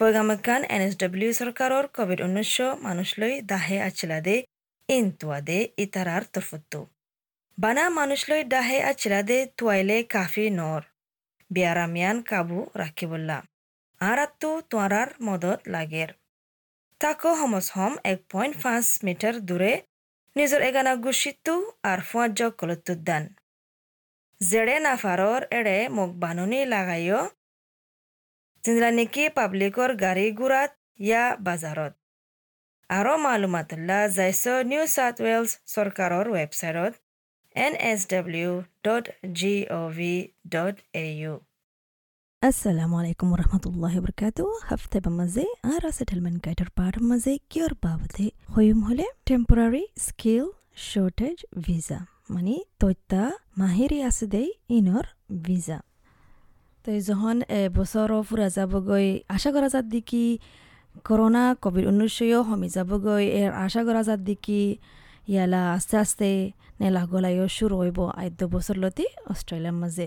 পৈগামকান N S W চৰকাৰৰ COVID ঊনৈছ মানুষলৈ দাহে আছিলাদে ইন তুৱাদে ইতাৰাৰ তৰফতো বানা মানুষলৈ দাহে আছিলাদে তুৱাইলে কাফি নৰ বিয়াৰামিয়ান কাবু ৰাখিবল্লা আৰাতো তোৱাৰাৰ মদত লাগেৰ তাকো সমজ হম এক পইণ্ট পাঁচ মিটাৰ দূৰে নিজৰ এগানা গুচিতো আৰু ফুৱাজ কলতুদ্দান জেৰে নাফাৰৰ এৰে মোক বাননি লাগাইও মালুমাতুল্লাহ যাইছ নিউ চাউথ ৱেলছ চৰকাৰৰ ৱেবছাইটত N S W dot G O' V dot A U Assalamu alaikum warahmatullahi wabarakatuh. Hafte bamaze ara settlement guide par maze kior babate hoyum hole temporary skill shortage visa মানে তৈতা মাহিৰি আছে দেই ইনৰ ভিজা তো যখন বছৰ ফুৰা যাবগৈ। আশা কৰা যাত দেখি কৰোনা কোভিড ঊনৈছও সমি যাবগৈ। এৰ আশা কৰা যাত দেখি ইয়ালা আস্তে আস্তে নেলা গলাইও শুরু হইব আদ্য বছর লতি অস্ট্রেলিয়ার মাঝে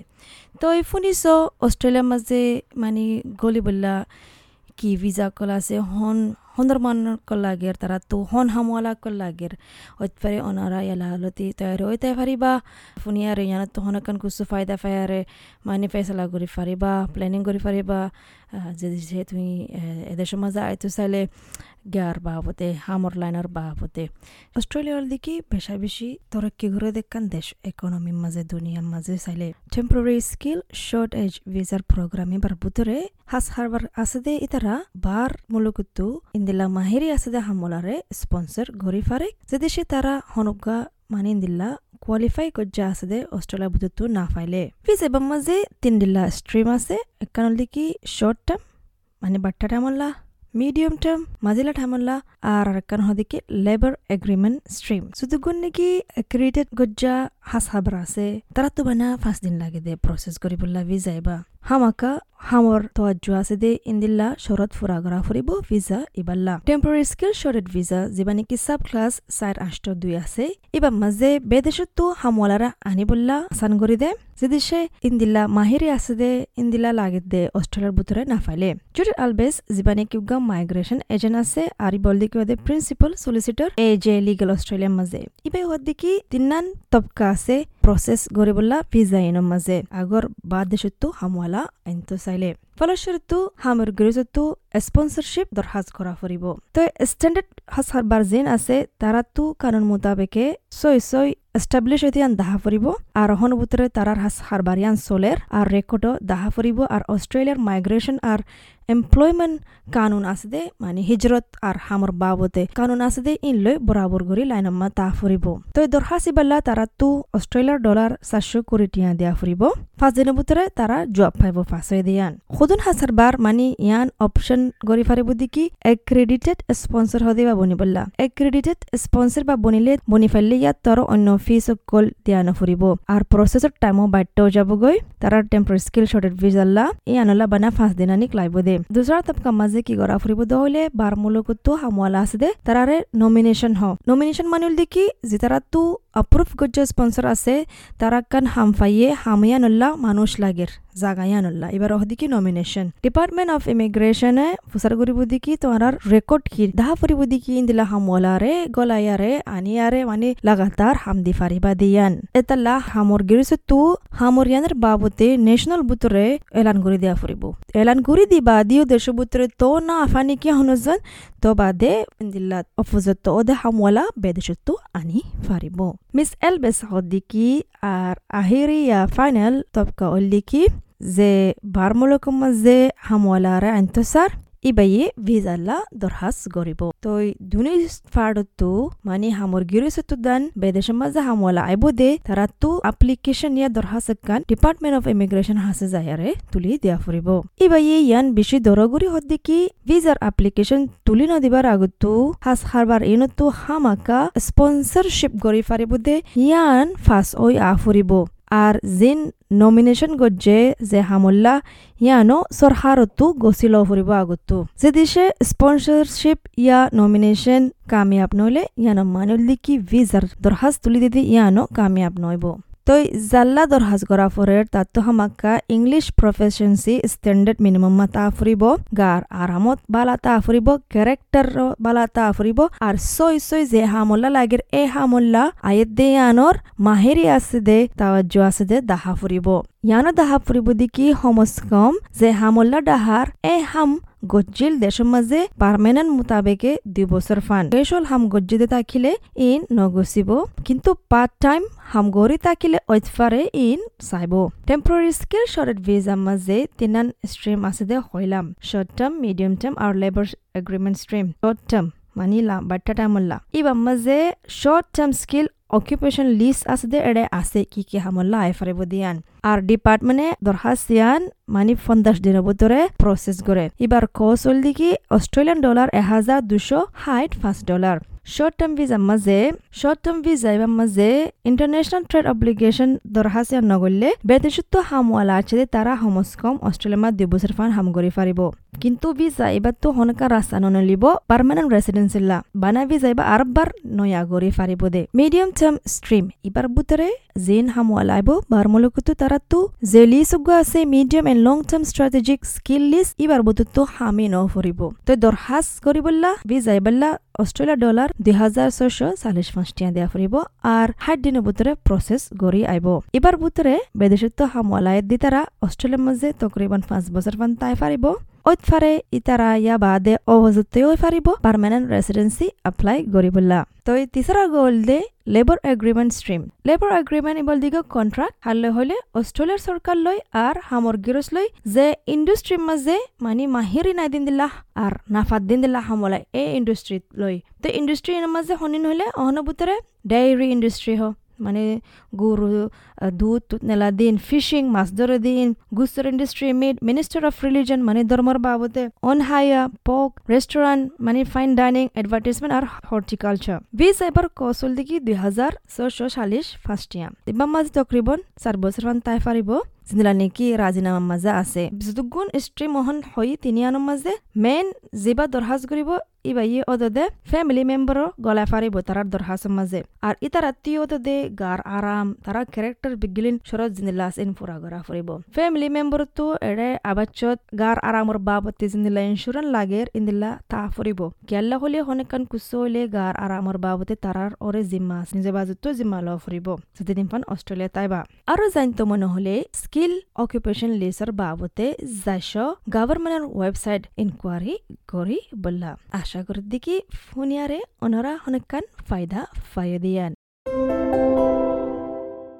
তো এই শুনিছ অস্ট্রেলিয়ার মাঝে মানে গলি বললা কি ভিজা কলা আছে। হন হন্দরমান কল্লাগের তারা তো হন হামওয়ালা কল্লাগের ওইপারে অনারা ইয়ালা লতি তৈরি হইতে পারিবা ফুনিয়ারে ইয়ানত তো হনকান কুসু ফায়দা ফায়ারে মানে ফেসলা করি পারিবা প্ল্যানিং করি পারিবা যদি তুমি এদেশের মাঝে আইতো চাইলে গিয়ার বাবতে হামর লাইনার বাবতে অস্ট্রেলিয়ার দিকে বেশা বেশি তরক্কি ঘুরে দেখান দেশ ইকোনমির মাঝে দুনিয়ার মাঝে চাইলে টেম্পোরারি স্কিল শর্ট এজ ভিসার প্রোগ্রাম এবার বুতরে হাস হারবার আছে দে ইতারা বার মুলুকুতু ইন্দিলা মাহিরি আছে দে হামলারে স্পন্সর ঘুরি ফারে যদি সে তারা হনুকা মানিন দিল্লা কোয়ালিফাই আছে দে অস্ট্রেলিয়া বুতুতু না ফাইলে। ফিস এবং মাঝে তিন দিল্লা স্ট্রিম আছে, একানল দিকে শর্ট টার্ম মানে বাট্টা টামল্লা মিডিয়াম টার্ম মাজিলা ঠামল্লা আর আরেকখান হদিকে লেবার এগ্রিমেন্ট স্ট্রিম। গুণ নাকি ক্রিয়েটেড গজ্জা হাস হাবরা আছে, তারা তো বানা পাঁচ দিন লাগে দে প্রসেস করি বললা ভিজা এবা হামাকা হামর তোয়াজ্জু আছে দে ইন্দিল্লা শরৎ ফুরা গড়া ফুরিব ভিজা ইবাল্লা টেম্পোরারি স্কিল শর্টেড ভিজা যেবা নাকি সাব ক্লাস চার আষ্ট দুই আছে এবার মাঝে বেদেশত তো হামওয়ালারা আনি বললা আসান করি দে যদি সে ইন্দিল্লা মাহিরি আছে দে ইন্দিল্লা লাগে দে অস্ট্রেলিয়ার ভিতরে না ফাইলে জুডিট আলবেস যেবা নাকি উগা মাইগ্রেশন এজেন্ট আছে আর বল দিকে ওদের principal solicitor A J legal অস্ট্রেলিয়ার মাঝে ইবাই হদ দিকে তিনান তবকা আছে প্রসেস গরিবুল্লা ভিজা ইনৰ মাঝে আগৰ বাদ দেশতো হামওয়ালা আইনতো হামৰ গৃহতো স্পন্সরশিপ দরখাস্ত করা ফুরিব তো স্ট্যান্ডার্ড হাসার বার্জেন আছে তারাতো কানুন মোতাবেকে ছয় ছয় এস্টাবলিশ হইতিয়ান দাহা ফুরিব আর হনুভূতরে তারার হাস হারবারিয়ান সোলের আর রেকর্ডও দাহা ফুরিব আর অস্ট্রেলিয়ার মাইগ্রেশন আর এমপ্লয়মেন্ট কানুন আছে দে মানে হিজরত আর হামর বাবতে কানুন আছে দে, ইন লই বরাবর করি লাইনাম্মা তা ফুরিব তো দরখাস্তি বাল্লা তারা তো অস্ট্রেলিয়ার ডলার চারশো কোটি টিয়া দিয়া ফুরিব পাঁচ দিনের ভিতরে তারা জব পাইব পাঁচ দিয়ান। খুদুন হাসার বার মানে ইয়ান অপশন গড়ি ফারিব দিকি এক্রেডিটেড স্পন্সর হদে বা বনি বললা। এক্রেডিটেড স্পন্সর বা বনিলে বনি ফেললে ইয়াত তর অন্য ফিস কল দিয়া নফুরিব আর প্রসেসর টাইমও বাড়তে যাবগৈ। তারা টেম্পোরারি স্কিল শর্টেড ভিজাল্লা ই আনলা বানা পাঁচ দিনানিক লাইব দে। দুসরা তবকা মাঝে কি গড়া ফুরিব দহলে বার মূলকতো হামওয়ালা আছে দে। তারারে নমিনেশন হ। নমিনেশন মানুল দেখি যে তারা তো অপ্রুভ গজ্জ স্পন্সর আছে তারা কান হামফাইয়ে হামিয়ানুল্লাহ মানুষ লাগের জাগায়ানুল্লাহ। এবার ওদিকে নমিনেশন ডিপার্টমেন্ট অফ ইমিগ্রেশনে ফুসার গরিব দিকি তোমার রেকর্ড কি? দাহা ফুরিব দিকি ইন্দিলা হামওয়ালারে গলায়ারে আনিয়ারে মানে লাগাতার হামদি ফারিবা দিয়ান। এতাল্লা হামর গিরিছে তু হামর ইয়ানের বাবতে ন্যাশনাল বুতরে এলান করে দেয়া ফুরিব। এলান করে দিবা দিও দেশ বুতরে তো না আফানি কি হনজন তো বাদে ইন্দিল্লা অফুজত ওদে হামওয়ালা বেদেশত আনি ফারিব। মিস এল বেসাহদিকি আর আহিরিয়া ফাইনাল তবকা অল্লিকি যে বারমূলকম মাঝে হামওয়ালারে আন্তসার ইবাইয়ে ভিজাল্লা দরহাস গরিব তই দুনি ফাড়তো মানে হামর গিরিসতো দান বেদেশের মাঝে হামওয়ালা আইব দে তারা তো অ্যাপ্লিকেশন ইয়া দরহাস কান ডিপার্টমেন্ট অফ ইমিগ্রেশন হাসে যায়ারে তুলি দিয়া ফুরিব ইবাইয়ে ইয়ান বেশি দরগুরি হদ্দি কি ভিজার অ্যাপ্লিকেশন তুলি নদিবার আগতো হাস হারবার এনতো হামাকা স্পন্সরশিপ গরি আর জিন নমিনেশন গজ্জে যে হামল্লা, ইয়ানো সরহারতো গছিল ফুরিব আগতু যদি দিশে স্পন্সরশিপ ইয়া নমিনেশন কামিয়াব নইলে ইয়ানো মানুল্লি কি ভিজার দরখাস্ত তুলি দিদি ইয়ানো কামিয়াব নইব তই জাল্লা দরহাজ করা ফরের তাতো হামাক্কা ইংলিশ প্রফেশনসি স্ট্যান্ডার্ড মিনিমাম তা ফুরিব গার আরামত বালা তা ফুরিব ক্যারেক্টার বালা তা ফুরিব আর সই সই যে হামল্লা লাগের এ হামল্লা আয়ের দে আনর মাহেরি আছে দে তাওয়াজ্জু আছে দে দাহা ফুরিব ইয়ানো দাহা ফুরিব দিকি সমস কম? যে হামল্লা ডাহার এ হাম গজ্জিল দেশের মাঝে পারমানেন্ট মোতাবেকে দুই বছর ফান। পেশল হাম গজ্জিদে থাকিলে ইন নগসিব কিন্তু পার্ট টাইম হাম গরি তাকিলে ঐতফারে ইন চাইব। টেম্পোরারি স্কিল শর্ট ভিজা মাঝে তিনান স্ট্রিম আছে দে হইলাম। শর্ট টার্ম মিডিয়াম টার্ম আর labour agreement stream short term Manila বাট্টা টাইমল্লা। ইবা মাঝে short term skill occupation list আছে দে এড়ে আছে কি কি হামলা আই ফারিব দিয়ান আর ডিপার্টমেন্টে দরহাসিয়ান মানি পঞ্চাশ দিনের ভিতরে প্রসেস করে এবার কৌশল দিকে অস্ট্রেলিয়ান ডলার এক হাজার দুশো হাইট পাঁচ ডলার শর্ট টার্ম ভিসা মাঝে শর্ট টার্ম ভিসা এবার মাঝে ইন্টারন্যাশনাল ট্রেড অব্লিগেশন দরখাস্ত নগরলে বেদেশত্ব হামওয়ালা আছে তারা সমস কম অস্ট্রেলিয়া দুই বছর ফান হাম করে পারিব কিন্তু ভিসা এবার তো হনকা রাস্তা নলিব পারমানেন্ট রেসিডেন্সিল্লা বানা ভিসা এবার আরবার নয়া গড়ি পারিব দে মিডিয়াম টার্ম স্ট্রিম এবার বুতরে জিন হামওয়ালা আইব বারমলকুতো তারা তো যে লিস্ট আছে medium and long term strategic skill list এবার বুতুতো হামি ন ফুরিব তো দরখাস্ত করিবল্লা ভিসা এবাল্লা অস্ট্রেলিয়া ডলার দুই হাজার ছয়শো চাল্লিশ পাঁচটিয়া দিয়া ফুৰিব আৰু ষাট দিনৰ ভিতৰে প্ৰচেছ গড়ি আহিব। এবার বুটৰে বেদেশত্ব হামওয়ালায়ত দি তাৰা অষ্ট্ৰেলিয়াৰ মাজে তকরিবান পাঁচ বছর পান তাই পারিব ওইতফারে ইতারা ইয়া বাদে অবজতেও পারিব পারমানেন্ট রেসিডেন্সি এপ্লাই গরিবুল্লা তই তিসরা গল দে labour agreement stream labour agreement able দিগ কন্ট্রাক্ট হারলে হলে অস্ট্রেলিয়ার সরকার লই আর হামর গিরস লই যে ইন্ডাস্ট্রির মাঝে মানে মাহিরি নাই দিন দিল্লা আর নাফাত দিন দিল্লা হামলাই এ ইন্ডাস্ট্রি লই তো ইন্ডাস্ট্রির মাঝে হনিন হলে অহনবুতরে ডেইরি ইন্ডাস্ট্রি হ মানে গুরু দূত নেলা দিন ফিশিং মাছ ধরে দিন গুসর industry meat minister of religion মানে ধর্মর বাবদে অন হায়া পক রেস্টুরেন্ট মানে ফাইন ডাইনিং আর হর্টিকালচার বিশ এবার কৌশল দিকে দুই হাজার ছশ চাল্লিশ ফার্স্টিয়া ইয়াৰ মাঝে তকৰিবন চাৰ বছৰ মান তাই ফাৰিব যিদিনা নেকি ৰাজিনামাৰ মাজে আছে যদুগুণ স্ত্ৰী মহন হৈ তিনিআনৰ মাজে মেইন যিবা দৰখাস্ত কৰিব ইবা ইয়ে অদদে ফ্যামিলি মেম্বারও গলায় ফারিব তারার দরহাসের মাঝে। আর ইতার আত্মীয় অদদে গার আরাম তারা ক্যারেক্টার বিগিলিন সরজ জিনিলাস ইন ফুরা গড়া ফুরিব। ফ্যামিলি মেম্বার তো এড়ে আবাচ্চত গার আরামর বাবতে জিনিলা ইন্স্যুরেন্স লাগের ইন্দিলা তা ফুরিব। কেল্লা হলে হনেকান কুসো হলে গার আরামর বাবতে তারার ওরে জিম্মা নিজে বাজুতো জিম্মা ল ফুরিব সেদিন পান অস্ট্রেলিয়া তাইবা। আরো জানতো মনে হলে স্কিল অকুপেশন লিসর বাবতে যাইশ গভর্নমেন্টের ওয়েবসাইট ইনকোয়ারি করি বললা আশা করি দেখি ফোনিয়ারে অনরা হনেকান ফায়দা ফায়দিয়ান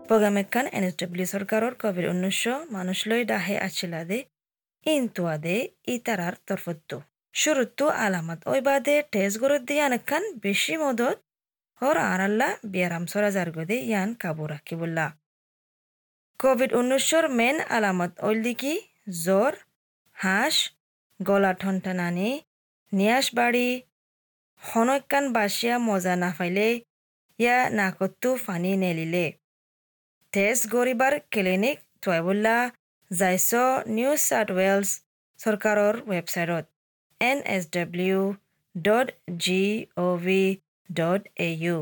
প্রোগ্রামেকান এনএসডব্লিউ সরকারর কোভিড উনিশশো মানুষলৈ ডাহে আছিলাদে ইনতুয়াদে ইতারার তরফত্তু শুরুত্তু আলামত ওই বাদে টেস গরত দিয়ান একান বেশি মদত হর আরাল্লা বিয়ারাম সরা জারগদে ইয়ান কাবু রাখিবুল্লা কোভিড উনিশশোর মেন আলামত ওইল দিকি জ্বর হাঁস গলা ঠনটানানি নিয়াসবাড়ি হনৈকান বাসিয়া মজা নাফাইলে ইয়া নাকতো ফানি নেলিলে। তেজ গরিবার ক্লিনিক টয়বুল্লা যাইছ নিউ সাউথ ওয়েলস সৰকাৰৰ website N S W dot G O V dot A U.